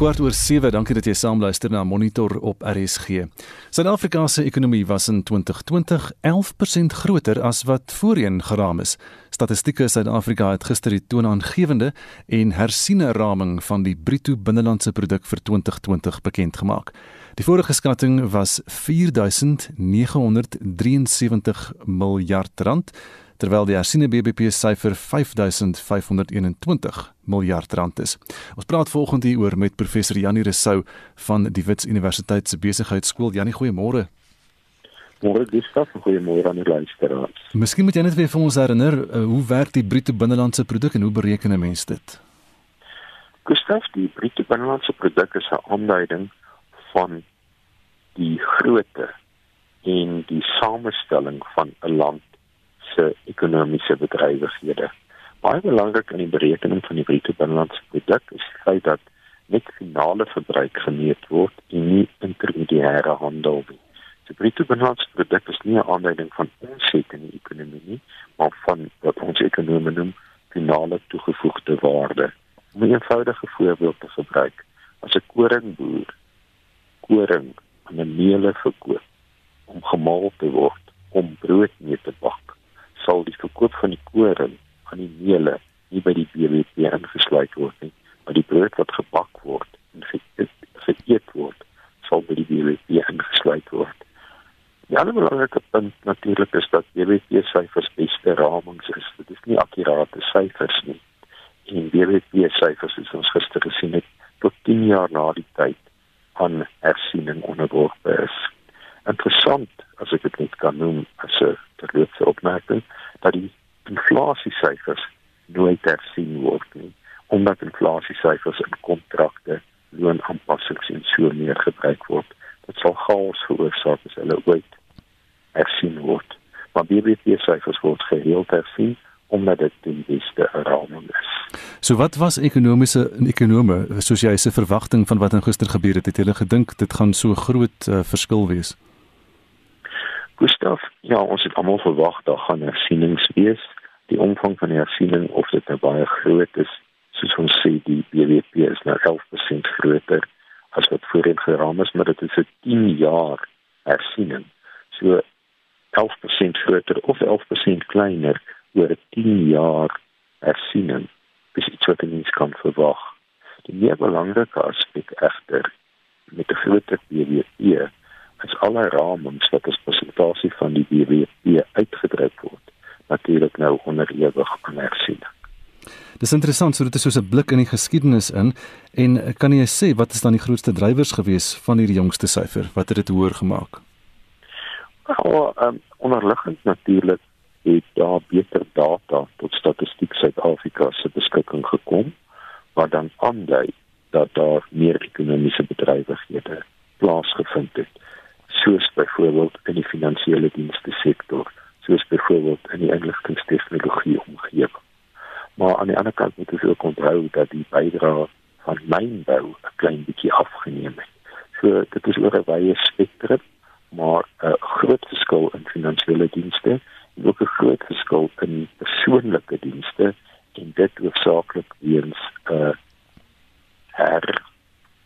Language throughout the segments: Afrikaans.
kwart oor 7. Dankie dat jy saamluister na Monitor op RSG. Suid-Afrika se ekonomie was in 2020 11% groter as wat voorheen geraam is. Statistieke Suid-Afrika het gister die toonaangewende en hersiene raming van die bruto binnelandse produk vir 2020 bekend gemaak. Die vorige skatting was 4973 miljard rand terwyl die hersiene BBP syfer 5521 miljard rand is. Ons praat volgende hier oor met professor Janie Resou van die Wits Universiteit se Besigheidsskool. Janie, goeiemôre. Môre Gustav, goeiemôre aan die luisteraars. Miskien moet jy net weer vir ons herinner uh, hoe werk die bruto binnelandse produk en hoe bereken 'n mens dit? Gustav, die bruto binnelandse produk is 'n aanduiding van die grootte en die samestelling van 'n land se ekonomiese bedrywighede. Baie belangrik in die berekening van die bruto binnelandse produk is die feit dat net finale verbruik gemeet word en nie intermediêre handel nie. Die bruto binnelandse produk is nie 'n aanduiding van omset in die ekonomie nie, maar van wat ons ekonomie noem finale toegevoegde waarde. Om 'n eenvoudige voorbeeld te gebruik, as 'n koringboer koring aan 'n meule verkoop om gemaal te word om brood mee te bak, sal die verkoop van die koring aan die meule nie by die BBP ingesluit word nie, maar die brood wat gebak word en geëet word, sal by die BBP ingesluit word. Die ander belangrike punt natuurlik is dat BBP syfers beste ramings is. Dit is nie akkurate syfers nie. En BBP syfers is ons gister gesien het tot 10 jaar na die tyd van hersiening onderworpe is. Interessant, as ek dit net kan noem, as 'n terloopse opmerking, dat die inflasiesyfers nooit hersien word nie, omdat inflasiesyfers in kontrakte, loonaanpassings en so meer gebruik word. Dit sal chaos veroorsaak as hulle ooit hersien word. Maar BBP syfers word gereeld hersien omdat dit die beste raming is. So wat was ekonomiese ekonome soos jy se verwagting van wat in gister gebeur het, het hulle gedink dit gaan so groot uh, verskil wees? Gustav, ja, ons het almal verwag daar gaan hersienings wees. Die omvang van die hersiening of dit nou baie groot is, soos ons sê die BBP is nou 11% groter as wat voorheen geraam is, maar dit is 'n 10 jaar hersiening. So 11% groter of 11% kleiner oor 'n 10 jaar hersiening is iets wat mens kan verwag. Die meer belangrike aspek egter met die groter BBP is alle ramings wat as presentasie van die BBP uitgedruk word natuurlik nou onderhewig aan hersiening. Dis interessant, so dit is soos 'n blik in die geskiedenis in en kan jy sê wat is dan die grootste drywers gewees van hierdie jongste syfer wat het dit hoër gemaak? Wel, um, onderliggend natuurlik het daar beter data tot statistiek Suid-Afrika se beskikking gekom wat dan aandui dat daar meer ekonomiese bedrywighede plaasgevind het soos byvoorbeeld in die finansiële dienste sektor soos byvoorbeeld in die inligtingstegnologie omgewing maar aan die ander kant moet ons ook onthou dat die bydrae van mynbou 'n klein bietjie afgeneem het so dit is oor 'n wye spektrum maar 'n groot verskil in finansiële dienste en ook 'n groot verskil in persoonlike dienste en dit hoofsaaklik weens 'n uh, her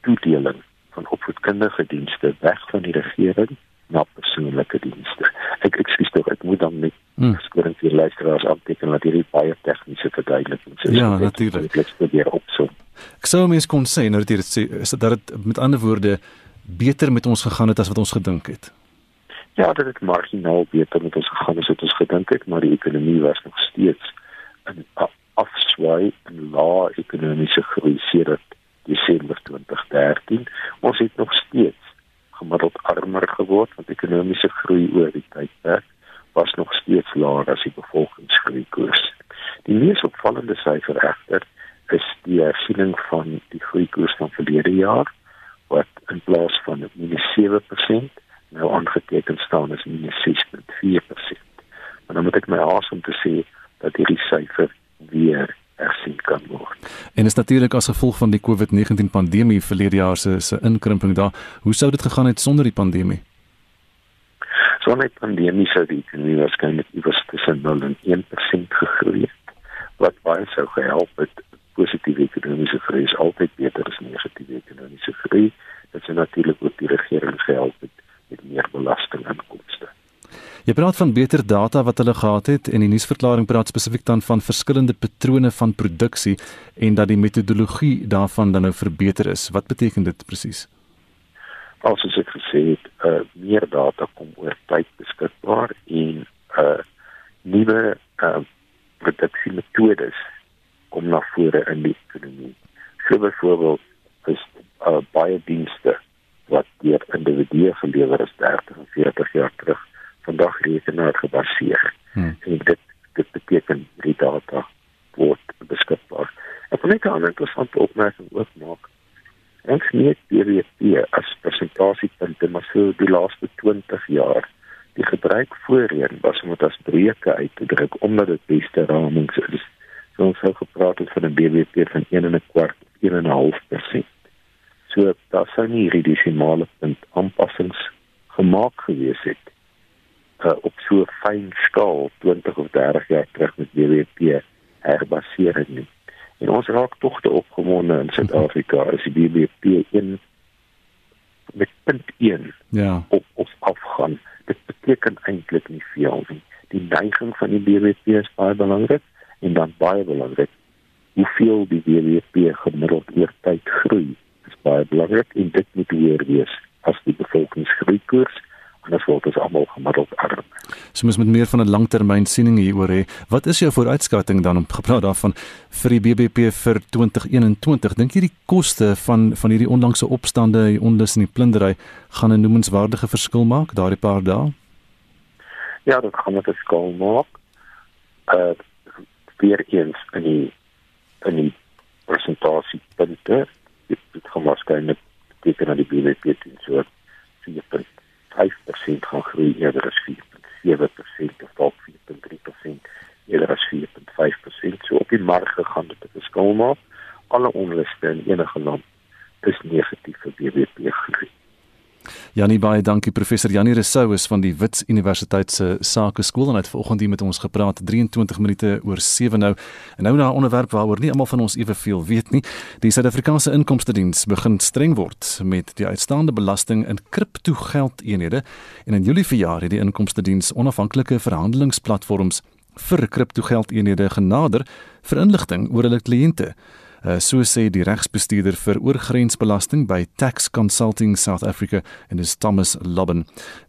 toedeling van opvoedkundige dienste weg van die regering na persoonlike dienste. Ek ekskuus tog, ek moet dan net hmm. skoon vir luisteraars aanteken dat hierdie baie tegniese verduideliking is. Ja, natuurlik. Ek probeer opsom. Ek sou mens kon sê nou dat dit sê is dat dit met ander woorde beter met ons gegaan het as wat ons gedink het. Ja, dit het marginaal beter met ons gegaan as wat ons gedink het, maar die ekonomie was nog steeds in afswaai en lae ekonomiese groei sedert Desember 2013. Ons het nog steeds gemiddeld armer geword want ekonomiese groei oor die tydperk was nog steeds laer as die bevolkingsgroei koers. Die mees opvallende syfer egter is die hersiening van die groeikoers van verlede jaar wat in plaas van -7% nou aangeteken staan as minus 6.4%. Maar dan moet ek my haas om te sê dat hierdie syfer weer hersien kan word. En is natuurlik as gevolg van die COVID-19 pandemie verlede jaar se se inkrimping daar. Hoe sou dit gegaan het sonder die pandemie? Sonder die pandemie sou die ekonomie waarskynlik iewers tussen 0 en 1% gegroei het. Wat baie sou gehelp het positiewe ekonomiese groei is altyd beter as negatiewe ekonomiese groei. Dit is natuurlik ook die regering se help met, meer belastinginkomste. Jy praat van beter data wat hulle gehad het en die nuusverklaring praat spesifiek dan van verskillende patrone van produksie en dat die metodologie daarvan dan nou verbeter is. Wat beteken dit presies? As ek gesê het, uh, meer data kom oor tyd beskikbaar en uh nuwe uh produksiemetodes kom na vore in die ekonomie. So byvoorbeeld is uh, baie dienste wat deur individue gelewer is 30 en 40 jaar terug vandag rekenaar gebaseer. Hmm. En dit dit beteken die data word beskikbaar. Ek wil net 'n ander interessante opmerking ook maak. Ons nie BBP as persentasiepunte maar so die laaste 20 jaar die gebruik voorheen was om dit as breuke uit te druk omdat dit beste ramings is. So ons het gepraat het van 'n BBP van 1 en 'n kwart, 1 en 'n half persent. So daar sou nie hierdie desimale punt aanpassings gemaak gewees het uh, op so 'n fyn skaal 20 of 30 jaar terug met BBP herbaseer nie. En ons raak tog te opgewonde in Suid-Afrika as die BBP 1 met punt 1 ja. op op afgaan. Dit beteken eintlik nie veel nie. Die neiging van die BBP is baie belangrik en dan baie belangrik hoeveel die BBP gemiddeld oor tyd groei. Dit is baie belangrik en dit moet weer wees as die bevolkingsgroeikoers anders word ons almal gemiddeld arm. So mens met meer van 'n langtermynsiening hieroor hê. Wat is jou vooruitskatting dan om gepraat daarvan vir die BBP vir 2021? Dink jy die koste van van hierdie onlangse opstande, die onlus en die plundering gaan 'n noemenswaardige verskil maak daardie paar dae? Ja, dit gaan 'n verskil maak. Uh weer eens in die in die presentasie punte. Dit gaan waarskynlik beteken dat die BBP teen so 4 5% gaan groei eerder as 4.7% of dalk 4.3% eerder as 4.5%. So op die marge gaan dit 'n verskil maak. Alle onluste in enige land is negatief vir BBP groei. Janie baie dankie professor Janie Resou is van die Wits Universiteit se Sake Skool en hy het vanoggend hier met ons gepraat 23 minute oor 7 nou. En nou na 'n onderwerp waaroor nie almal van ons eweveel weet nie. Die Suid-Afrikaanse Inkomste Diens begin streng word met die uitstaande belasting in kriptogeldeenhede en in Julie verjaar het die Inkomste Diens onafhanklike verhandelingsplatforms vir kriptogeldeenhede genader vir inligting oor hulle kliënte. Uh, so sê die regsbestuurder vir oorgrensbelasting by Tax Consulting South Africa en dis Thomas Lobben.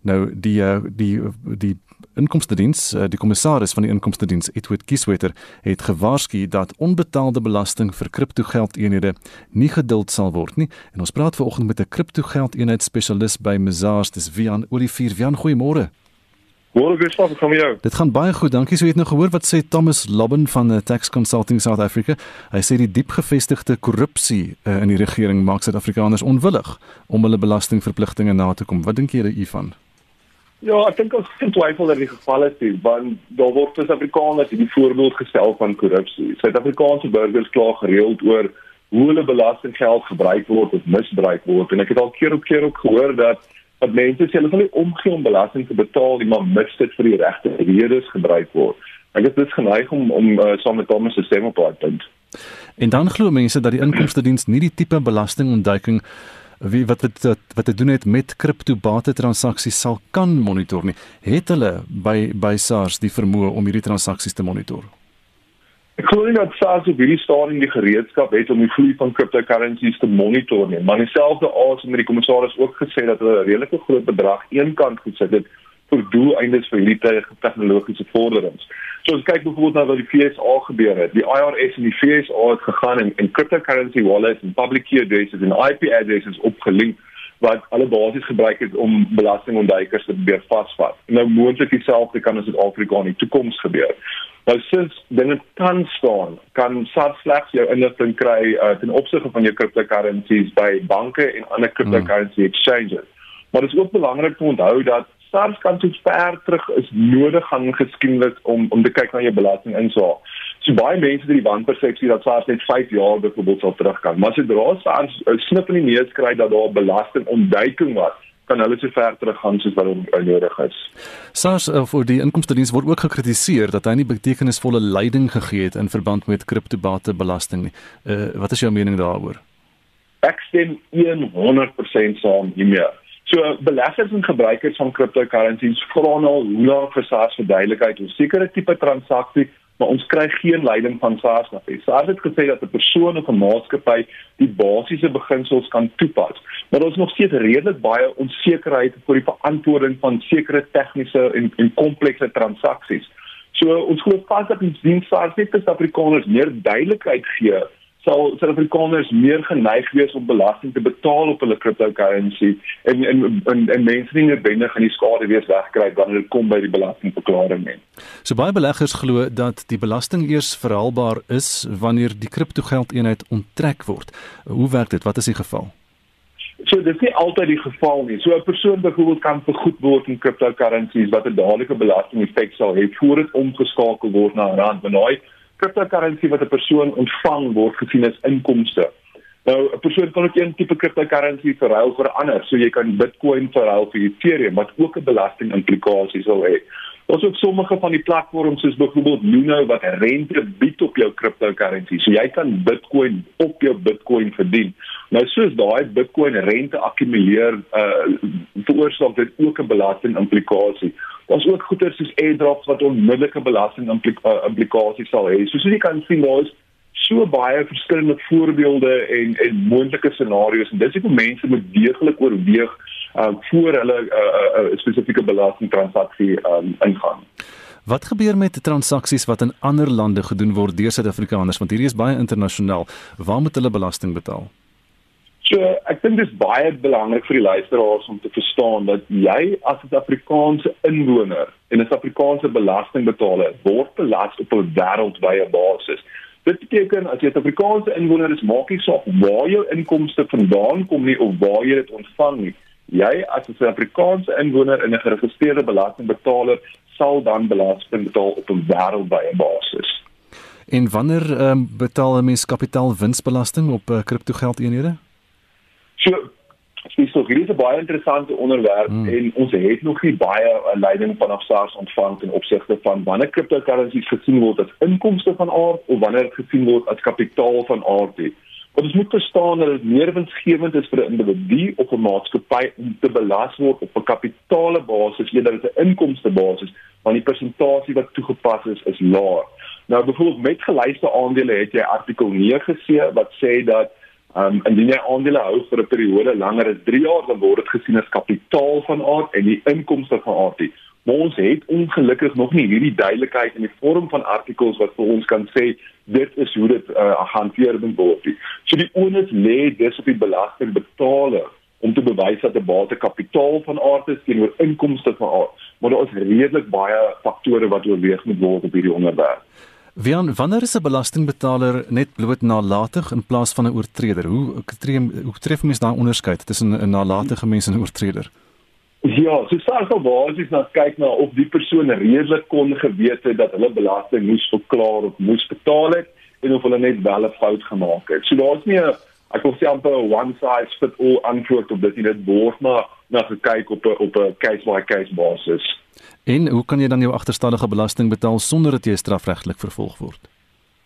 Nou die uh, die die inkomstediens, uh, die kommissaris van die inkomstediens Edward Kieswetter het gewaarsku dat onbetaalde belasting vir kriptogeldeenhede nie geduld sal word nie. En ons praat veraloggend met 'n kriptogeldeenheid spesialis by Mazars, dis Vian Olivier. Vian, goeiemôre. Môre weer stap kom jou. Dit gaan baie goed. Dankie. So jy het nou gehoor wat sê Thomas Lobben van the Tax Consulting South Africa. Hy sê die diep gevestigde korrupsie uh, in die regering maak Suid-Afrikaners onwillig om hulle belastingverpligtinge na te kom. Wat dink jy hiervan? Ja, ek dink ons kan twyfel dat dit geval is, want daar word Suid-Afrikaners hierdie voorbeeld gestel van korrupsie. Suid-Afrikaanse burgers kla gereeld oor hoe hulle belastinggeld gebruik word of misbruik word en ek het al keer op keer ook gehoor dat dat mense sê hulle sal nie omgee om belasting te betaal nie, maar mis dit vir die regte redes gebruik word. Ek is dus geneig om om uh, saam met Thomas se stem op te punt. En dan glo mense dat die inkomste diens nie die tipe belastingontduiking wie wat wat wat dit doen het met kriptobate transaksies sal kan monitor nie. Het hulle by by SARS die vermoë om hierdie transaksies te monitor? Ek glo nie dat SARS op hierdie stadium die gereedskap het om die vloei van cryptocurrencies te monitor nie. Maar dieselfde asem met die kommissaris ook gesê dat hulle 'n redelike groot bedrag eenkant gesit het vir doeleindes vir hierdie tegnologiese vorderings. So as kyk byvoorbeeld na wat die FSA gebeur het. Die IRS en die FSA het gegaan en en cryptocurrency wallets en public key addresses en IP addresses opgelink wat alle basies gebruik het om belastingontduikers te probeer vasvat. Nou moontlik dieselfde kan in Suid-Afrika in die toekoms gebeur. Nou sins dinge kan staan, kan SARS slegs jou inligting kry uh, ten opsigte van jou cryptocurrencies by banke en ander cryptocurrency hmm. exchanges. Maar dit is ook belangrik om te onthou dat SARS kan so ver terug is nodig gaan geskiedenis om om te kyk na jou belasting insaag. So baie mense het die wanpersepsie dat SARS net 5 jaar byvoorbeeld sal teruggaan, maar sodra SARS 'n snip in die neus kry dat daar belastingontduiking was, kan hulle so ver teruggaan soos wat hulle nodig is. SARS of uh, die inkomstediens word ook gekritiseer dat hy nie betekenisvolle leiding gegee het in verband met kriptobate belasting nie. Uh, wat is jou mening daaroor? Ek stem 100% saam hiermee. So beleggers en gebruikers van cryptocurrencies vra nou hoe lank vir SARS verduidelikheid oor sekere tipe transaksie maar ons kry geen leiding van SARS af nie. SARS het gesê dat 'n persoon of 'n maatskappy die basiese beginsels kan toepas, maar is nog steeds redelik baie onsekerheid oor die verantwoording van sekere tegniese en en komplekse transaksies. So ons glo vas dat die diens SARS net vir Afrikaners meer duidelikheid gee sal Suid-Afrikaners meer geneig wees om belasting te betaal op hulle cryptocurrency en en en, en mense nie noodwendig aan die skade weer wegkry wanneer dit kom by die belastingverklaring nie. So baie beleggers glo dat die belasting eers verhaalbaar is wanneer die kriptogeldeenheid onttrek word. Hoe werk dit? Wat is die geval? So dit is nie altyd die geval nie. So 'n persoon byvoorbeeld kan vergoed word in cryptocurrencies wat 'n dadelike belasting effek sal hê voor dit omgeskakel word na rand. Want daai cryptocurrency wat 'n persoon ontvang word gesien as inkomste. Nou 'n persoon kan ook een tipe cryptocurrency verruil vir ander, so jy kan Bitcoin verruil vir Ethereum wat ook 'n belasting implikasie sal hê. Ons het sommige van die platforms soos byvoorbeeld Luno wat rente bied op jou cryptocurrency. So jy kan Bitcoin op jou Bitcoin verdien. Nou soos daai Bitcoin rente akkumuleer, uh veroorsaak dit ook 'n belasting implikasie. Daar's ook goeder soos airdrops wat onmiddellike belasting uh, implikasies sal hê. So soos jy kan sien daar is so baie verskillende voorbeelde en en moontlike scenario's en dis hoekom mense moet deeglik oorweeg uh voor hulle 'n uh, uh, uh, spesifieke belastingtransaksie um, ingaan. Wat gebeur met transaksies wat in ander lande gedoen word deur Suid-Afrikaners want hierdie is baie internasionaal. Waar moet hulle belasting betaal? So, ek dink dit is baie belangrik vir die luisteraars om te verstaan dat jy as 'n Afrikaanse inwoner en 'n Afrikaanse belastingbetaler word belas op 'n wêreldwye basis. Dit beteken as jy 'n Afrikaanse inwoner is, maak nie saak waar jou inkomste vandaan kom nie of waar jy dit ontvang nie. Jy as 'n Suid-Afrikaanse inwoner en 'n geregistreerde belastingbetaler sal dan belasting betaal op 'n wêreldwye basis. En wanneer um, betaal 'n mens kapitaalwinsbelasting op uh, kriptogeldeenhede? So, dis so hierdie is 'n baie interessante onderwerp hmm. en ons het nog nie baie uh, leiding van afsaars ontvang in opsigte van wanneer kriptocurrencies gesien word as inkomste van aard of wanneer dit gesien word as kapitaal van aard. Het. Ons moet verstaan dat dit meer winsgewend is vir 'n individu of 'n maatskappy om te belas word op 'n kapitaale basis eerder as 'n inkomste basis, want die persentasie wat toegepas is is laag. Nou byvoorbeeld met gelyste aandele het jy artikel 9C wat sê dat um, indien jy aandele hou vir 'n periode langer as 3 jaar, dan word dit gesien as kapitaal van aard en nie inkomste van aard nie. Maar ons het ongelukkig nog nie hierdie duidelikheid in die vorm van artikels wat vir ons kan sê dit is hoe dit uh, gehanteer moet word. So die onus lê dis op die belastingbetaler om te bewys dat 'n bate kapitaal van aard is teenoor inkomste van aard. Maar daar is redelik baie faktore wat oorweeg moet word op hierdie onderwerp. Wie wanneer is 'n belastingbetaler net bloot nalatig in plaas van 'n oortreder? Hoe tree hoe tref mens daai onderskeid tussen 'n nalatige mens en 'n oortreder? Ja, so sal sou basies na kyk na of die persoon redelik kon geweet het dat hulle belasting moes verklaar of moes betaal het en of hulle net wel 'n fout gemaak het. So daar's nie 'n ek wil sê amper 'n one size fit all antwoord op dit nie. Dit word maar na gekyk op 'n op 'n case by case basis. En hoe kan jy dan jou agterstallige belasting betaal sonder dat jy strafregtelik vervolg word?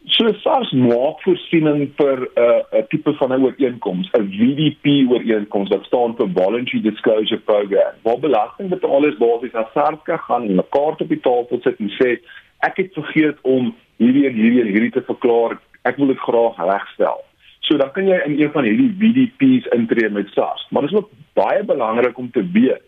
So SARS maak voorsiening vir 'n uh, 'n tipe van 'n ooreenkoms, 'n VDP ooreenkoms wat staan vir Voluntary Disclosure Program. Waar belastingbetalers basies na SARS kan gaan en 'n kaart op die tafel sit en sê ek het vergeet om hierdie en hierdie en hierdie te verklaar. Ek wil dit graag regstel. So dan kan jy in een van hierdie VDP's intree met SARS. Maar dit is ook baie belangrik om te weet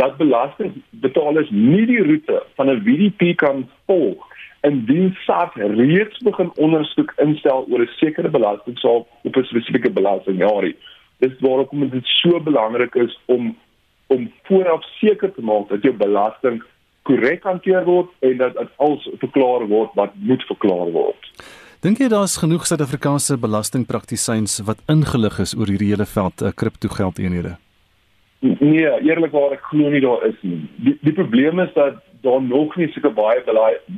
dat belastingbetalers nie die roete van 'n VDP kan volg indien SARS reeds begin ondersoek instel oor 'n sekere belastingsaak op 'n spesifieke belastingjaar. Dis waarom dit so belangrik is om om vooraf seker te maak dat jou belasting korrek hanteer word en dat dit als verklaar word wat moet verklaar word. Dink jy daar's genoeg Suid-Afrikaanse belastingpraktisyns wat ingelig is oor hierdie hele veld uh, kriptogeldeenhede? Nee, eerlikwaar ek glo nie daar is nie. Die, die probleem is dat daar nog nie sulke baie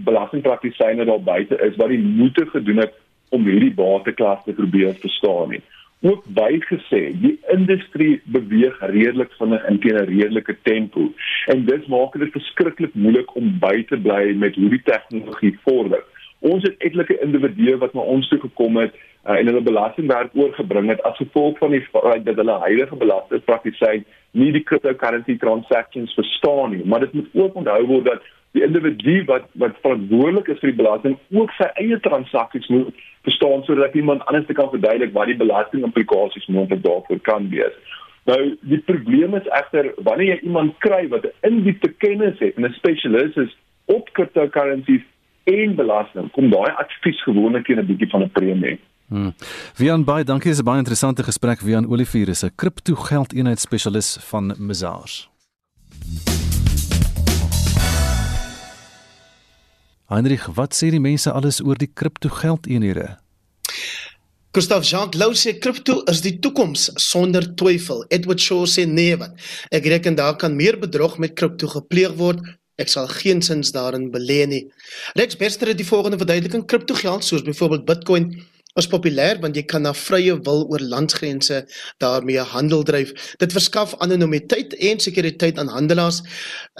belastingpraktisyne daar buite is wat die moeite gedoen het om hierdie bateklas te probeer verstaan nie. ook bygesê die industrie beweeg redelik vinnig in teen 'n redelike tempo en dit maak dit verskriklik moeilik om by te bly met hoe die tegnologie vorder. Ons het etlike individue wat na ons toe gekom het uh, en hulle belastingwerk oorgebring het as gevolg van die feit dat hulle huidige belastingpraktisyn nie die cryptocurrency transactions verstaan nie, maar dit moet ook onthou word dat die individu wat wat verantwoordelik is vir die belasting ook sy eie transaksies moet verstaan sodat iemand anders kan verduidelik wat die belasting implikasies moontlik daarvoor kan wees. Nou die probleem is egter wanneer jy iemand kry wat 'n indiepte kennis het en 'n spesialis is op cryptocurrencies en belasting, kom daai advies gewoonlik teen 'n bietjie van 'n premie. Hmm. Wian baie dankie, dis 'n baie interessante gesprek. Wian Olivier is 'n kripto geldeenheid spesialis van Mazars. Heinrich, wat sê die mense alles oor die kriptogeldeenhede? Gustav Jacques Lou sê kripto is die toekoms sonder twyfel. Edward Shaw sê nee wat. Ek reken daar kan meer bedrog met kripto gepleeg word. Ek sal geensins daarin belê nie. Rex Bester het die volgende verduideliking: kriptogeld soos byvoorbeeld Bitcoin is populêr want jy kan na vrye wil oor landsgrense daarmee handel dryf. Dit verskaf anonimiteit en sekuriteit aan handelaars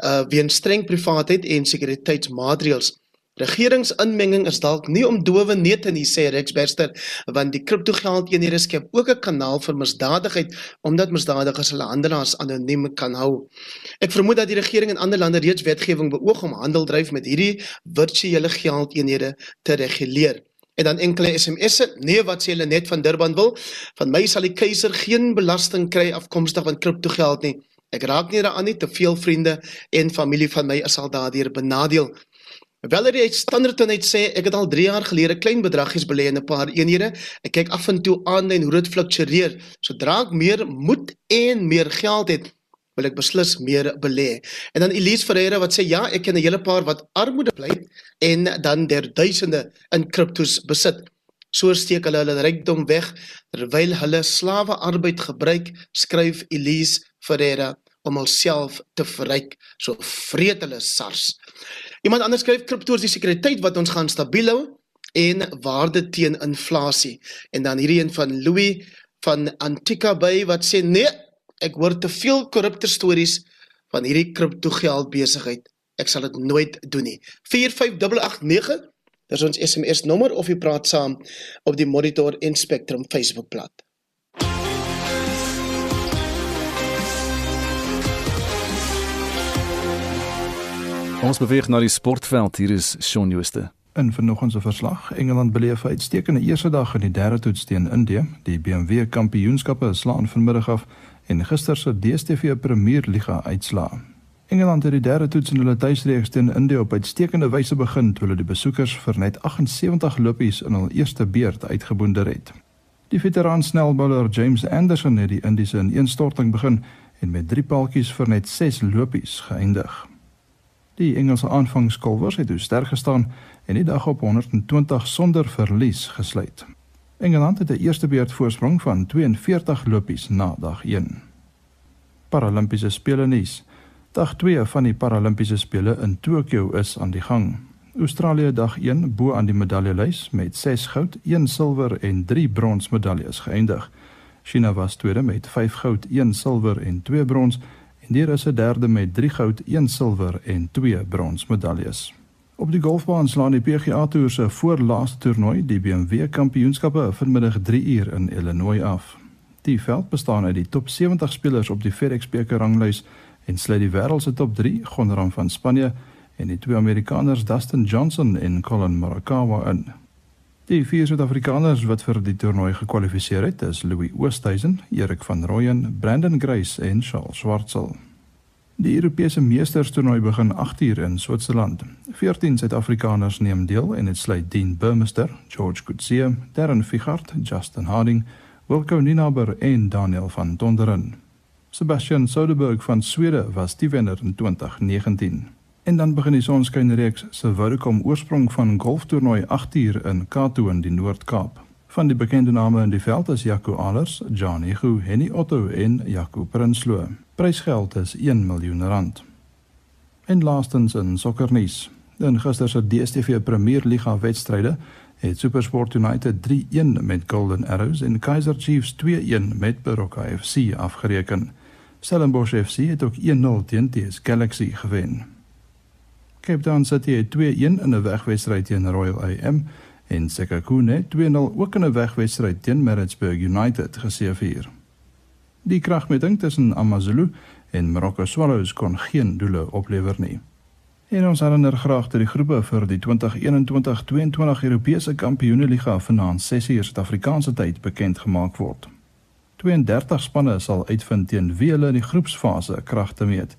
uh weens streng privaatheid en sekuriteitsmaatreëls. Regeringsinmenging is dalk nie om dowe neute nie sê Rex Berster want die kriptogeldeenhede skep ook 'n kanaal vir misdadigheid omdat misdadigers hulle handelaars anoniem kan hou. Ek vermoed dat die regering in ander lande reeds wetgewing beoog om handel dryf met hierdie virtuele geldeenhede te reguleer. En dan enkele SMS'e, nee wat sê hulle net van Durban wil, van my sal die keiser geen belasting kry afkomstig van kriptogeld nie. Ek raak nie daaraan nie, te veel vriende en familie van my is al daardeur benadeel. Valerie het standaard net sê ek het al 3 jaar gelede klein bedragies belê in 'n paar eenhede. Ek kyk af en toe aan en hoe dit fluktueer. Sodra ek meer moed en meer geld het, wil ek beslis meer belê. En dan Elise Ferreira wat sê ja, ek ken 'n hele paar wat armoede bly en dan der duisende in kriptos besit. So steek hulle hulle rykdom weg terwyl hulle slawe arbeid gebruik, skryf Elise Ferreira om homself te verryk. So vreet hulle SARS. Iemand anders skryf kripto is die sekuriteit wat ons gaan stabiel hou en waarde teen inflasie. En dan hierdie een van Louis van Antika Bay wat sê nee, ek hoor te veel korrupte stories van hierdie kripto geld besigheid. Ek sal dit nooit doen nie. 45889 Dis ons SMS nommer of jy praat saam op die Monitor en Spectrum Facebookblad. Ons beweeg na die sportveld. Hier is Shaun Jooste. In vanoggend se verslag, Engeland beleef 'n uitstekende eerste dag in die derde toets teen Indië. Die BMW Kampioenskappe slaan vanmiddag af en gister se DStv Premier Liga uitslaa. Engeland het die derde toets in hulle tuisreeks teen Indië op uitstekende wyse begin toe hulle die besoekers vir net 78 lopies in hul eerste beurt uitgeboonder het. Die veteran snelbouler James Anderson het die Indiese in een storting begin en met drie paaltjies vir net 6 lopies geëindig. Die Engelse aanvangskolwers het dus sterk gestaan en die dag op 120 sonder verlies gesluit. Engeland het 'n eerste beurt voorsprong van 42 lopies na dag 1. Paralimpiese spele nuus. Dag 2 van die Paralimpiese spele in Tokio is aan die gang. Australië dag 1 bo aan die medaljelys met 6 goud, 1 silwer en 3 brons medaljes geëindig. China was tweede met 5 goud, 1 silwer en 2 brons en die Russe derde met 3 goud, 1 silwer en 2 brons medaljes. Op die golfbaan slaan die PGA Tour se voorlaaste toernooi, die BMW Kampioenskappe, vanmiddag 3 uur in Illinois af. Die veld bestaan uit die top 70 spelers op die FedEx beker ranglys en sluit die wêreld se top 3, Gonran van Spanje en die twee Amerikaners Dustin Johnson en Colin Morikawa in. Die vier Suid-Afrikaners wat vir die toernooi gekwalifiseer het, is Louis Oosthuizen, Erik van Rooyen, Brandon Grace en Charles Schwartzel. Die Europese Meesterstoernooi begin 8uur in Switserland. 14 Suid-Afrikaners neem deel en dit sluit Dean Burmester, George Coetzee, Darren Figart, Justin Harding, Wilco Ninaber en Daniel van Tonderen. Sebastian Soderberg van Swede was die wenner in 2019. En dan begin die sonskynreeks se Vodacom oorsprong van golftoernooi 8 uur in Kato in die Noord-Kaap. Van die bekende name in die veld is Jaco Alers, Johnny Hu, Henny Otto en Jaco Prinsloo. Prysgeld is 1 miljoen rand. En laastens in sokkernuus. In gister se DStv Premier Liga wedstryde het SuperSport United 3-1 met Golden Arrows en Kaizer Chiefs 2-1 met Baroka FC afgereken. Stellenbosch FC het ook 1-0 teen TS Galaxy gewen. Cape Town City het 2-1 in 'n wegwedstryd teen Royal AM en Sekhukhune 2-0 ook in 'n wegwedstryd teen Maritzburg United geseëvier. Die kragmeting tussen AmaZulu en Morocco Swallows kon geen doele oplewer nie. En ons herinner graag dat die groepe vir die 2021-22 Europese Kampioenligga vanaand 6uur Suid-Afrikaanse tyd bekend gemaak word. 32 spanne sal uitvind teen wie hulle in die groepsfase kragte meet.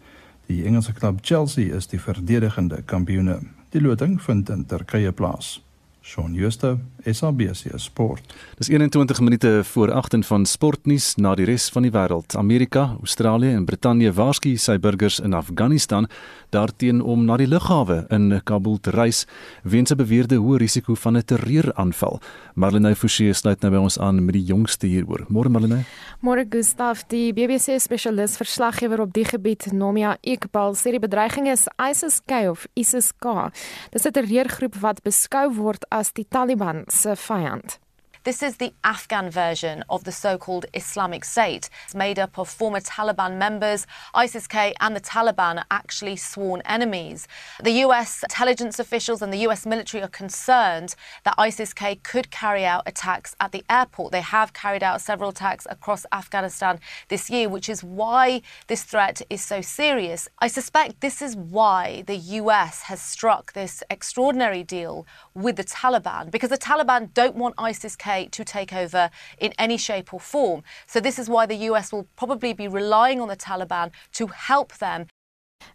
Die Engelse klub Chelsea is die verdedigende kampioene. Die loting vind in Turkye plaas. Shaun Schuster, SABC Sport. Dis 21 minute voor 8 van sportnuus na die res van die wêreld. Amerika, Australië en Brittanje waarsku sy burgers in Afghanistan daarteen om na die lughawe in Kabul te reis weens 'n beweerde hoë risiko van 'n terreuraanval. Marlene Forsie sluit nou by ons aan met die jongste hieroor. Môre Marlene. Môre Gustaf, die BBC spesialis verslaggewer op die gebied, Nomia Iqbal, sê die bedreiging is ISIS-K of ISIS-K. Dis 'n terreurgroep wat beskou word as die Taliban se vyand. This is the Afghan version of the so called Islamic State. It's made up of former Taliban members. ISIS K and the Taliban are actually sworn enemies. The US intelligence officials and the US military are concerned that ISIS K could carry out attacks at the airport. They have carried out several attacks across Afghanistan this year, which is why this threat is so serious. I suspect this is why the US has struck this extraordinary deal with the Taliban, because the Taliban don't want ISIS K to take over in any shape or form. So, this is why the US will probably be relying on the Taliban to help them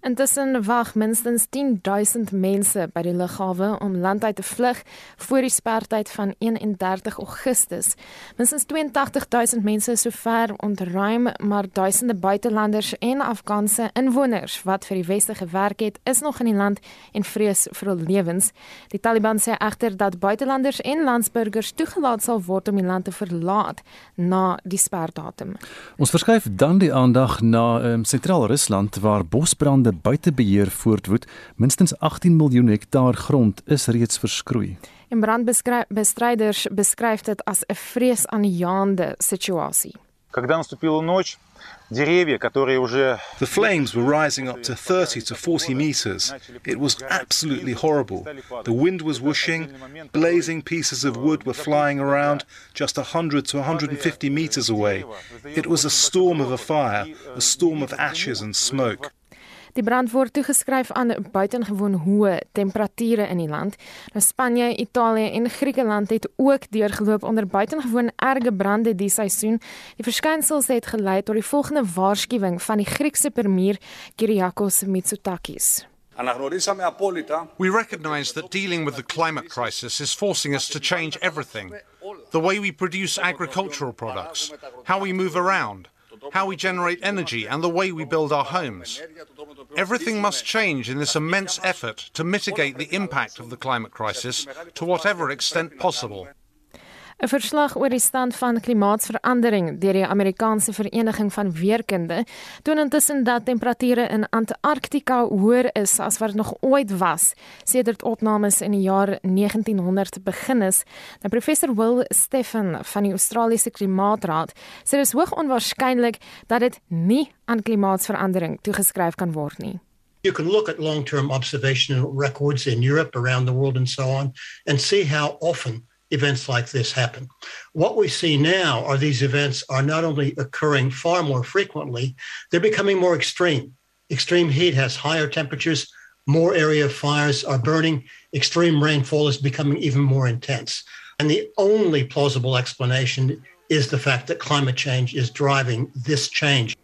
Intussen wag minstens 10000 mense by die lughawe om land uit te vlug voor die sperdatum van 31 Augustus. Minstens 82000 mense is sover ontruim, maar duisende buitelanders en Afghaanse inwoners wat vir die weste gewerk het, is nog in die land en vrees vir hul lewens. Die Taliban sê egter dat buitelanders en landsburgers toegelaat sal word om die land te verlaat na die sperdatum. Ons verskuif dan die aandag na um, Sentraal-Rusland waar bosbrande brande buite beheer voortwoed, minstens 18 miljoen hektaar grond is reeds verskroei. En brandbestryders beskryf dit as 'n vreesaanjaende situasie. Когда наступила ночь, Деревья, которые уже... The flames were rising up to 30 to 40 meters. It was absolutely horrible. The wind was whooshing, blazing pieces of wood were flying around just 100 to 150 meters away. It was a storm of a fire, a storm of ashes and smoke. Die brand word toegeskryf aan buitengewoon hoë temperature in die land. Nou Spanje, Italië en Griekeland het ook deurgeloop onder buitengewoon erge brande die seisoen. Die verskynsels het gelei tot die volgende waarskuwing van die Griekse premier Kyriakos Mitsotakis. We recognize that dealing with the climate crisis is forcing us to change everything. The way we produce agricultural products, how we move around, how we generate energy, and the way we build our homes. Everything must change in this immense effort to mitigate the impact of the climate crisis to whatever extent possible. 'n Verslag oor die stand van klimaatsverandering deur die Amerikaanse Vereniging van Weerkunde toon intussen dat temperature in Antarktika hoër is as wat dit nog ooit was sedert opnames in die jaar 1900 begin is. Nou professor Will Stephen van die Australiese Klimaatraad sê dit is hoogs onwaarskynlik dat dit nie aan klimaatsverandering toegeskryf kan word nie. You can look at long term observation records in Europe, around the world, and so on, and see how often events like this happen. What we see now are these events are not only occurring far more frequently, they're becoming more extreme. Extreme heat has higher temperatures, more area fires are burning, extreme rainfall is becoming even more intense. And the only plausible explanation is the fact that climate change is driving this change.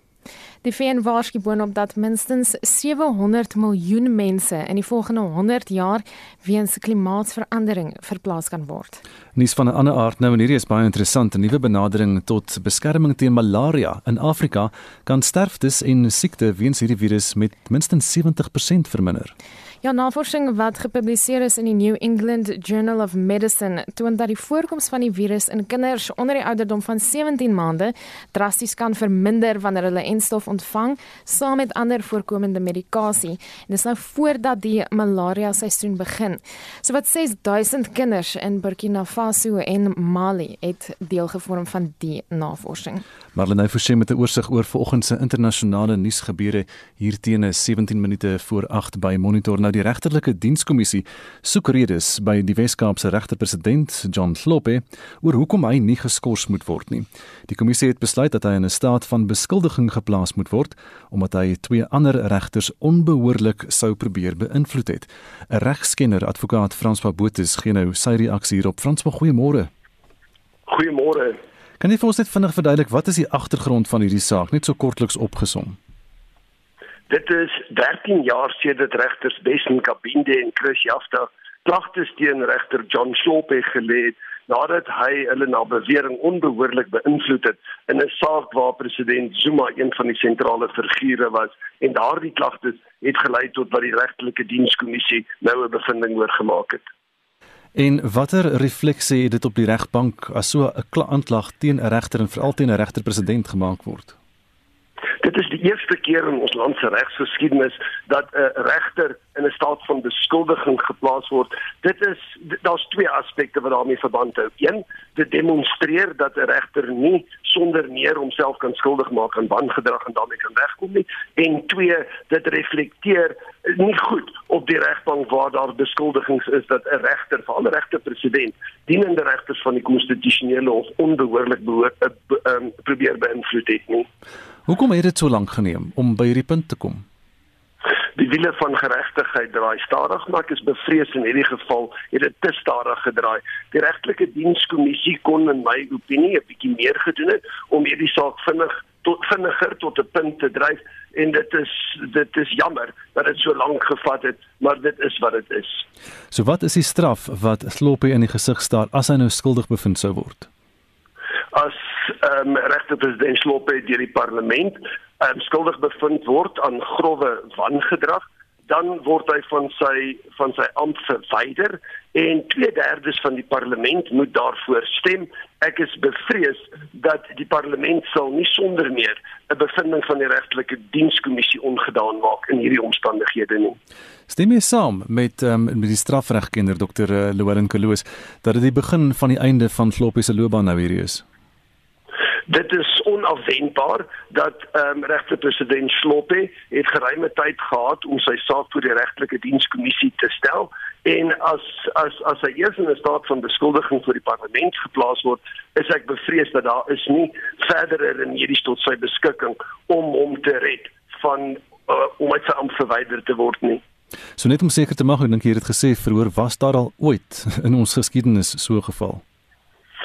Die VN waarsku boonop dat minstens 700 miljoen mense in die volgende 100 jaar weens klimaatsverandering verplaas kan word. Nuus van 'n ander aard nou en hierdie is baie interessant. 'n Nuwe benadering tot beskerming teen malaria in Afrika kan sterftes en siekte weens hierdie virus met minstens 70% verminder. Ja, navorsing wat gepubliseer is in die New England Journal of Medicine toon dat die voorkoms van die virus in kinders onder die ouderdom van 17 maande drasties kan verminder wanneer hulle enstof ontvang saam met ander voorkomende medikasie. En dis nou voordat die malaria seisoen begin. So wat 6000 kinders in Burkina Faso en Mali het deel gevorm van die navorsing. Marlene Forsie met 'n oorsig oor vanoggend se internasionale nuusgebeure hier teen 17 minute voor 8 by Monitor nou die regterlike dienskommissie soek redes by die Wes-Kaapse regterpresident John Slope oor hoekom hy nie geskort moet word nie. Die kommissie het besluit dat hy in 'n staat van beskuldiging geplaas moet word omdat hy twee ander regters onbehoorlik sou probeer beïnvloed het. 'n Regskenner advokaat François Botha gee nou sy reaksie hierop. François, goeiemôre. Goeiemôre. Kan jy vir ons net vinnig verduidelik wat is die agtergrond van hierdie saak net so kortliks opgesom? Dit is 13 jaar sedert regters Bessen Kabinde en Chris Jafta klagtes teen regter John Slope gelê het nadat hy hulle na bewering onbehoorlik beïnvloed het in 'n saak waar president Zuma een van die sentrale figure was en daardie klagtes het gelei tot wat die regtelike dienskommissie nou 'n bevinding oor gemaak het. En watter refleksie het dit op die regbank as so 'n aanklag teen 'n regter en veral teen 'n regter-president gemaak word? Dit is die eerste keer in ons land se regsgeskiedenis dat 'n regter in 'n staat van beskuldiging geplaas word. Dit is daar's twee aspekte wat daarmee verband hou. Een, dit demonstreer dat 'n regter nie sonder meer homself kan skuldig maak aan wangedrag en daarmee kan wegkom nie. En twee, dit reflekteer nie goed op die regbank waar daar beskuldigings is dat 'n regter, veral 'n regter-president, dienende regters van die konstitusionele hof onbehoorlik behoor, uh, be, um, probeer beïnvloed het nie. Hoekom het dit so lank geneem om by hierdie punt te kom? Die wiele van geregtigheid draai stadig, maar ek is bevrees in hierdie geval het dit te stadig gedraai. Die regtelike dienskommissie kon in my opinie 'n bietjie meer gedoen het om hierdie saak vinnig tot vinniger tot 'n punt te dryf en dit is dit is jammer dat dit so lank gevat het, maar dit is wat dit is. So wat is die straf wat Sloppe in die gesig staar as hy nou skuldig bevind sou word? As ehm um, regterpresident Sloppe deur die parlement um, skuldig bevind word aan grove wangedrag, dan word hy van sy van sy ampt verwyder en 2/3 van die parlement moet daarvoor stem. Ek is bevrees dat die parlement sal nie sonder meer 'n bevinding van die regtelike dienskommissie ongedaan maak in hierdie omstandighede nie. Stem jy saam met um, met die strafregkenner Dr. Eh, Llewellyn Kaloos dat dit die begin van die einde van Sloppy se loopbaan nou hier is? Dit is onafwendbaar dat ehm um, regterpresident Sloppe het geruime tyd gehad om sy saak voor die regtelike dienskommissie te stel en as as as hy eers in 'n staat van beskuldiging voor die parlement geplaas word, is ek bevrees dat daar is nie verdere remedies tot sy beskikking om hom te red van uh, om uit sy ampt verwyder te word nie. So net om seker te maak, ek dink jy het gesê vroeër was daar al ooit in ons geskiedenis so 'n geval.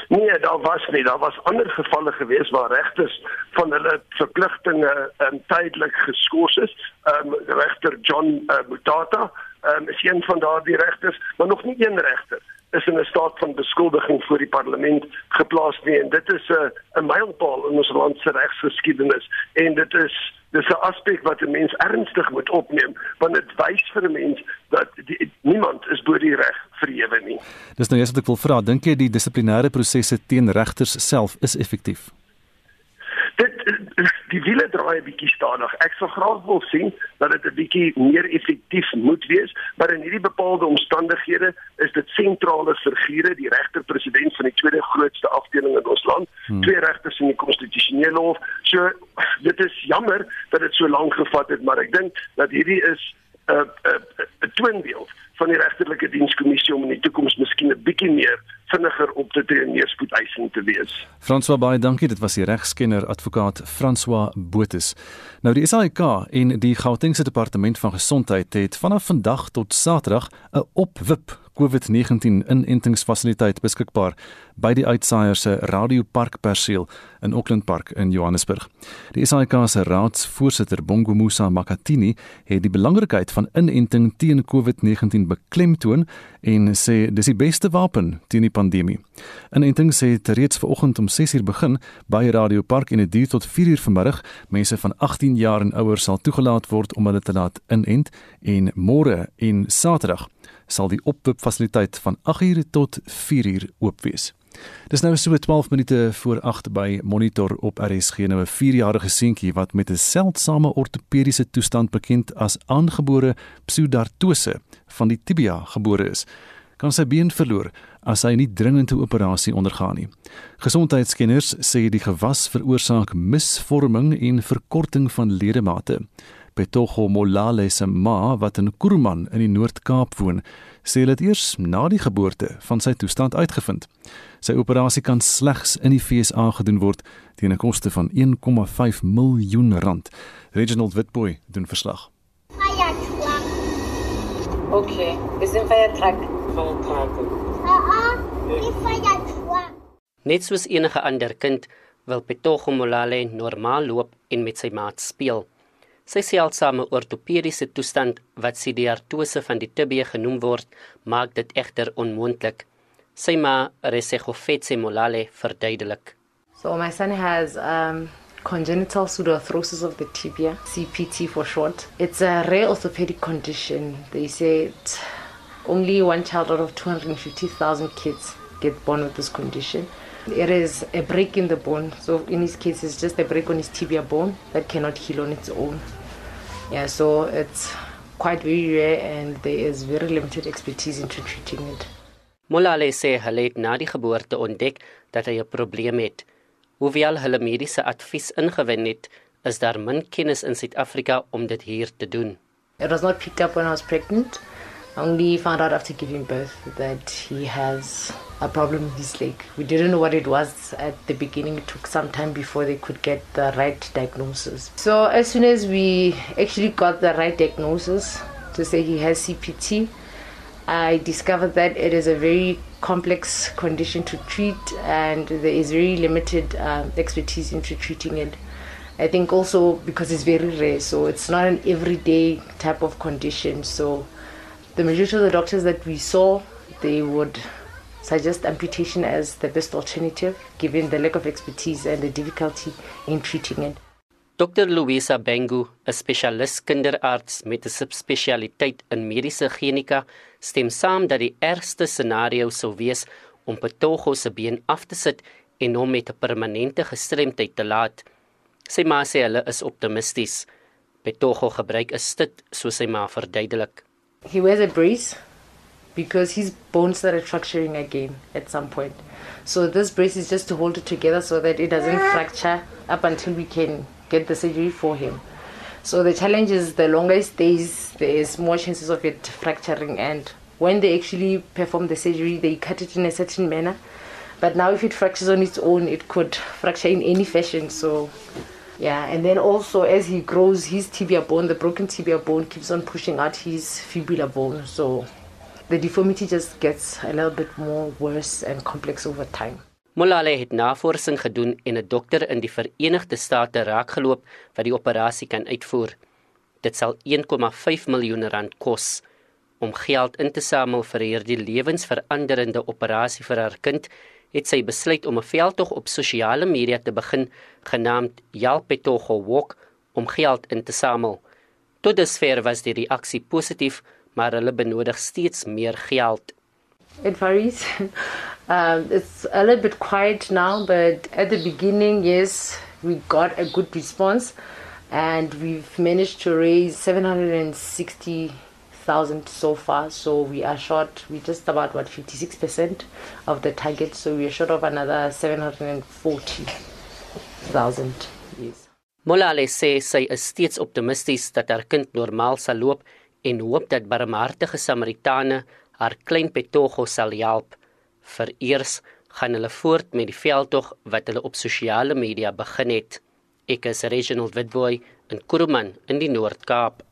Nee, daar was nie. Daar was ander gevalle gewees waar regters van hulle verpligtinge um, tydelik geskort is. Ehm um, regter John uh, Mutata um, is een van daardie regters, maar nog nie een regter is in 'n staat van beskuldiging voor die parlement geplaas nie en dit is 'n 'n mylpaal in ons land se regsgeskiedenis en dit is dis 'n aspek wat 'n mens ernstig moet opneem want dit wys vir 'n mens dat die, niemand is bo die reg verhewe nie. Dis nou eers wat ek wil vra, dink jy die dissiplinêre prosesse teen regters self is effektief? Die wiele draai 'n bietjie stadig. Ek sou graag wil sien dat dit 'n bietjie meer effektief moet wees, maar in hierdie bepaalde omstandighede is dit sentrale figure, die regter-president van die tweede grootste afdeling in ons land, hmm. twee regters in die konstitusionele hof. So dit is jammer dat dit so lank gevat het, maar ek dink dat hierdie is 'n 'n 'n toonbeeld van die regterlike dienskommissie om in die toekoms miskien 'n bietjie meer vinniger op te tree en meer spoedeisend te wees. François baie dankie. Dit was die regskenner advokaat François Botha. Nou die SAIK en die Gautengse departement van gesondheid het vanaf vandag tot Saterdag 'n opwip COVID-19 inentingsfasiliteit beskikbaar by die uitsaaier se Radio Park perseel in Auckland Park in Johannesburg. Die SAIK se raadsvoorsitter Bongo Musa Makatini het die belangrikheid van inenting teen COVID-19 beklemtoon en sê dis die beste wapen teen die pandemie. Inenting sê dit reeds vanoggend om 6uur begin by Radio Park en dit duur tot 4uur vanmiddag. Mense van 18 jaar en ouer sal toegelaat word om hulle te laat inent en môre en Saterdag sal die opwip fasiliteit van 8uur tot 4uur oop wees. Dis nou so 12 minute voor 8 by Monitor op RSG nou 'n 4-jarige seentjie wat met 'n seldsame ortopediese toestand bekend as aangebore pseudartose van die tibia gebore is. Kan sy been verloor as hy nie dringende operasie ondergaan nie. Gesondheidskenners sê die gewas veroorsaak misvorming en verkorting van ledemate. Petogo Molale se ma wat in Kuruman in die Noord-Kaap woon, sê dit eers na die geboorte van sy toestand uitgevind. Sy operasie kan slegs in die FSA gedoen word teen 'n koste van 1,5 miljoen rand. Reginald Witboy doen verslag. Okay, is in fire truck. Fire truck. Uh-uh, die fire truck. Net soos enige ander kind wil Petogo Molale normaal loop en met sy maat speel. Sy seldsame ortopediese toestand wat sidiartose van die tibia genoem word, maak dit egter onmoontlik. Sy ma, Resegofetse Molale, verduidelik. So my son has um congenital pseudoarthrosis of the tibia, CPT for short. It's a rare orthopedic condition. They say only one child out of 250,000 kids get born with this condition. It is a break in the bone. So in his case, it's just a break on his tibia bone that cannot heal on its own. Yeah, so it's quite very rare and there is very limited expertise into treating it. Molale sê hulle het na die geboorte ontdek dat hy 'n probleem het. Hoewel hulle mediese advies ingewin het, is daar min kennis in Suid-Afrika om dit hier te doen. It was not picked up when I was pregnant. Only found out after giving birth that he has a problem with his leg. We didn't know what it was at the beginning. It took some time before they could get the right diagnosis. So as soon as we actually got the right diagnosis to say he has CPT, I discovered that it is a very complex condition to treat and there is very limited um, expertise into treating it. I think also because it's very rare, so it's not an everyday type of condition. So the majority of the doctors that we saw, they would suggest amputation as the best alternative given the lack of expertise and the difficulty in treating it. Dr. Louisa Bengu, 'n spesialis kinderarts met 'n subspesialiteit in mediese genetika, stem saam dat die ergste scenario sou wees om Petogo se been af te sit en hom met 'n permanente gestremdheid te laat. Sy ma sê hulle is optimisties. Petogo gebruik 'n stit soos sy ma verduidelik. He wears a brace because his bones started fracturing again at some point. So this brace is just to hold it together so that it doesn't ah. fracture up until we can get the surgery for him. So the challenge is the longer it stays, there is more chances of it fracturing. And when they actually perform the surgery, they cut it in a certain manner. But now, if it fractures on its own, it could fracture in any fashion. So, yeah. And then also, as he grows, his tibia bone, the broken tibia bone, keeps on pushing out his fibula bone. So, the deformity just gets a little bit more worse and complex over time. Molale het navorsing gedoen en 'n dokter in die Verenigde State raakgeloop wat die operasie kan uitvoer. Dit sal 1,5 miljoen rand kos om geld in te samel vir hierdie lewensveranderende operasie vir haar kind. Het sy besluit om 'n veldtog op sosiale media te begin genaamd Jalpetogo Walk om geld in te samel. Tot dusver was die reaksie positief, maar hulle benodig steeds meer geld. It varies. um, it's a little bit quiet now, but at the beginning, yes, we got a good response, and we've managed to raise seven hundred and sixty thousand so far. So we are short. We're just about what fifty six percent of the target. So we are short of another seven hundred and forty thousand. Yes. Molale sê sy is steeds optimisties dat haar kind normaal sal loop en hoop dat barmhartige Samaritane haar klein Petogo sal help. Vereers gaan hulle voort met die veldtog wat hulle op sosiale media begin het. Ek is Reginald Witboy in Kuruman in die Noord-Kaap.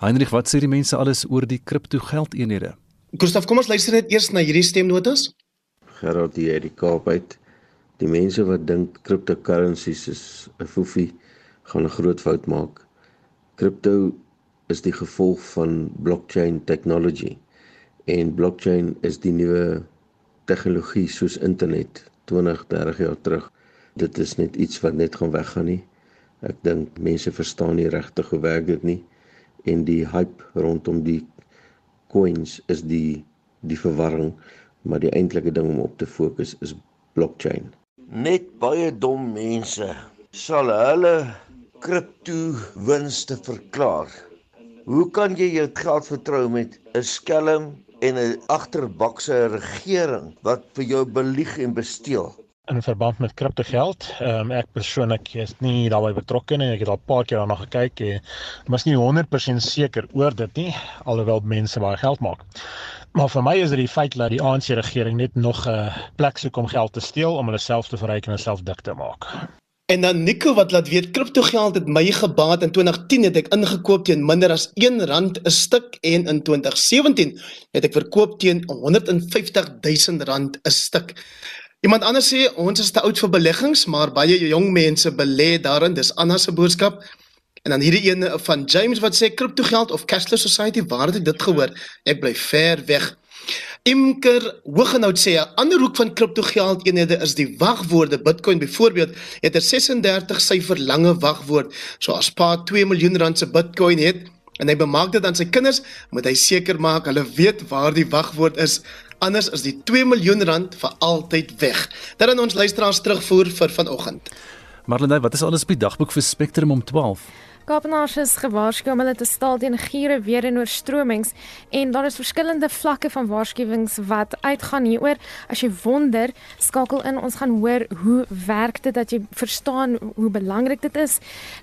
Heinrich, wat sê die mense alles oor die kriptogeldeenhede? Gustav, kom ons luister net eers na hierdie stemnotas. Gerard hier uit die Kaap uit. Die mense wat dink cryptocurrencies is 'n foefie, gaan 'n groot fout maak. Crypto is die gevolg van blockchain technology en blockchain is die nuwe tegnologie soos internet 20, 30 jaar terug. Dit is net iets wat net gaan weggaan nie. Ek dink mense verstaan nie regtig hoe werk dit nie en die hype rondom die coins is die die verwarring, maar die eintlike ding om op te fokus is blockchain. Net baie dom mense sal hulle kripto winste verklaar. Hoe kan jy jou geld vertrou met 'n skelm en 'n agterbakse regering wat vir jou belieg en besteel? In verband met kriptogeld. Ehm um, ek persoonlik is nie daarbey betrokke nie. Ek het al 'n paar keer daarna gekyk en was nie 100% seker oor dit nie, alhoewel mense baie geld maak. Maar vir my is dit die feit dat die ANC regering net nog 'n uh, plek soek om geld te steel om hulle self te verryk en self dik te maak. En dan Nico wat laat weet kriptogeld het my gebaat in 2010 het ek ingekoop teen minder as R1 'n stuk en in 2017 het ek verkoop teen R150 000 'n stuk. Iemand anders sê ons is te oud vir beleggings, maar baie jong mense belê daarin. Dis Anna se boodskap. En dan hierdie een van James wat sê kriptogeld of cashless society, waar het ek dit gehoor? Ek bly ver weg. Imker Hoogenout sê 'n ander hoek van kriptogeld eenhede is die wagwoorde. Bitcoin byvoorbeeld het 'n 36 syfer lange wagwoord. So as pa 2 miljoen rand se Bitcoin het en hy bemaak dit aan sy kinders, moet hy seker maak hulle weet waar die wagwoord is anders is die 2 miljoen rand vir altyd weg. Dat dan ons luisteraars terugvoer vir vanoggend. Marlene, wat is alles op die dagboek vir Spectrum om 12? Kaapenaars is gewaarsku om hulle te staal teen giere weer en oorstromings en daar is verskillende vlakke van waarskuwings wat uitgaan hieroor. As jy wonder, skakel in, ons gaan hoor hoe werk dit dat jy verstaan hoe belangrik dit is.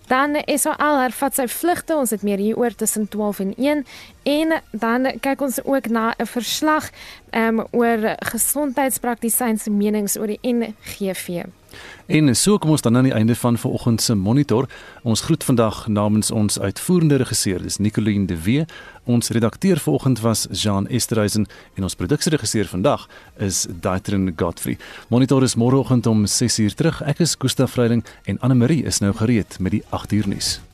Dan SAL hervat sy vlugte, ons het meer hieroor tussen 12 en 1 en dan kyk ons ook na 'n verslag um, oor gesondheidspraktisyns menings oor die NGV. En so kom ons dan aan die einde van vanoggend se monitor. Ons groet vandag namens ons uitvoerende regisseur, dis Nicoline de Wee. Ons redakteur vanoggend was Jean Esterhuizen en ons produksieregisseur vandag is Daitrin Godfrey. Monitor is môreoggend om 6:00 terug. Ek is Gustaf Vreiding en Anne Marie is nou gereed met die 8:00 nuus.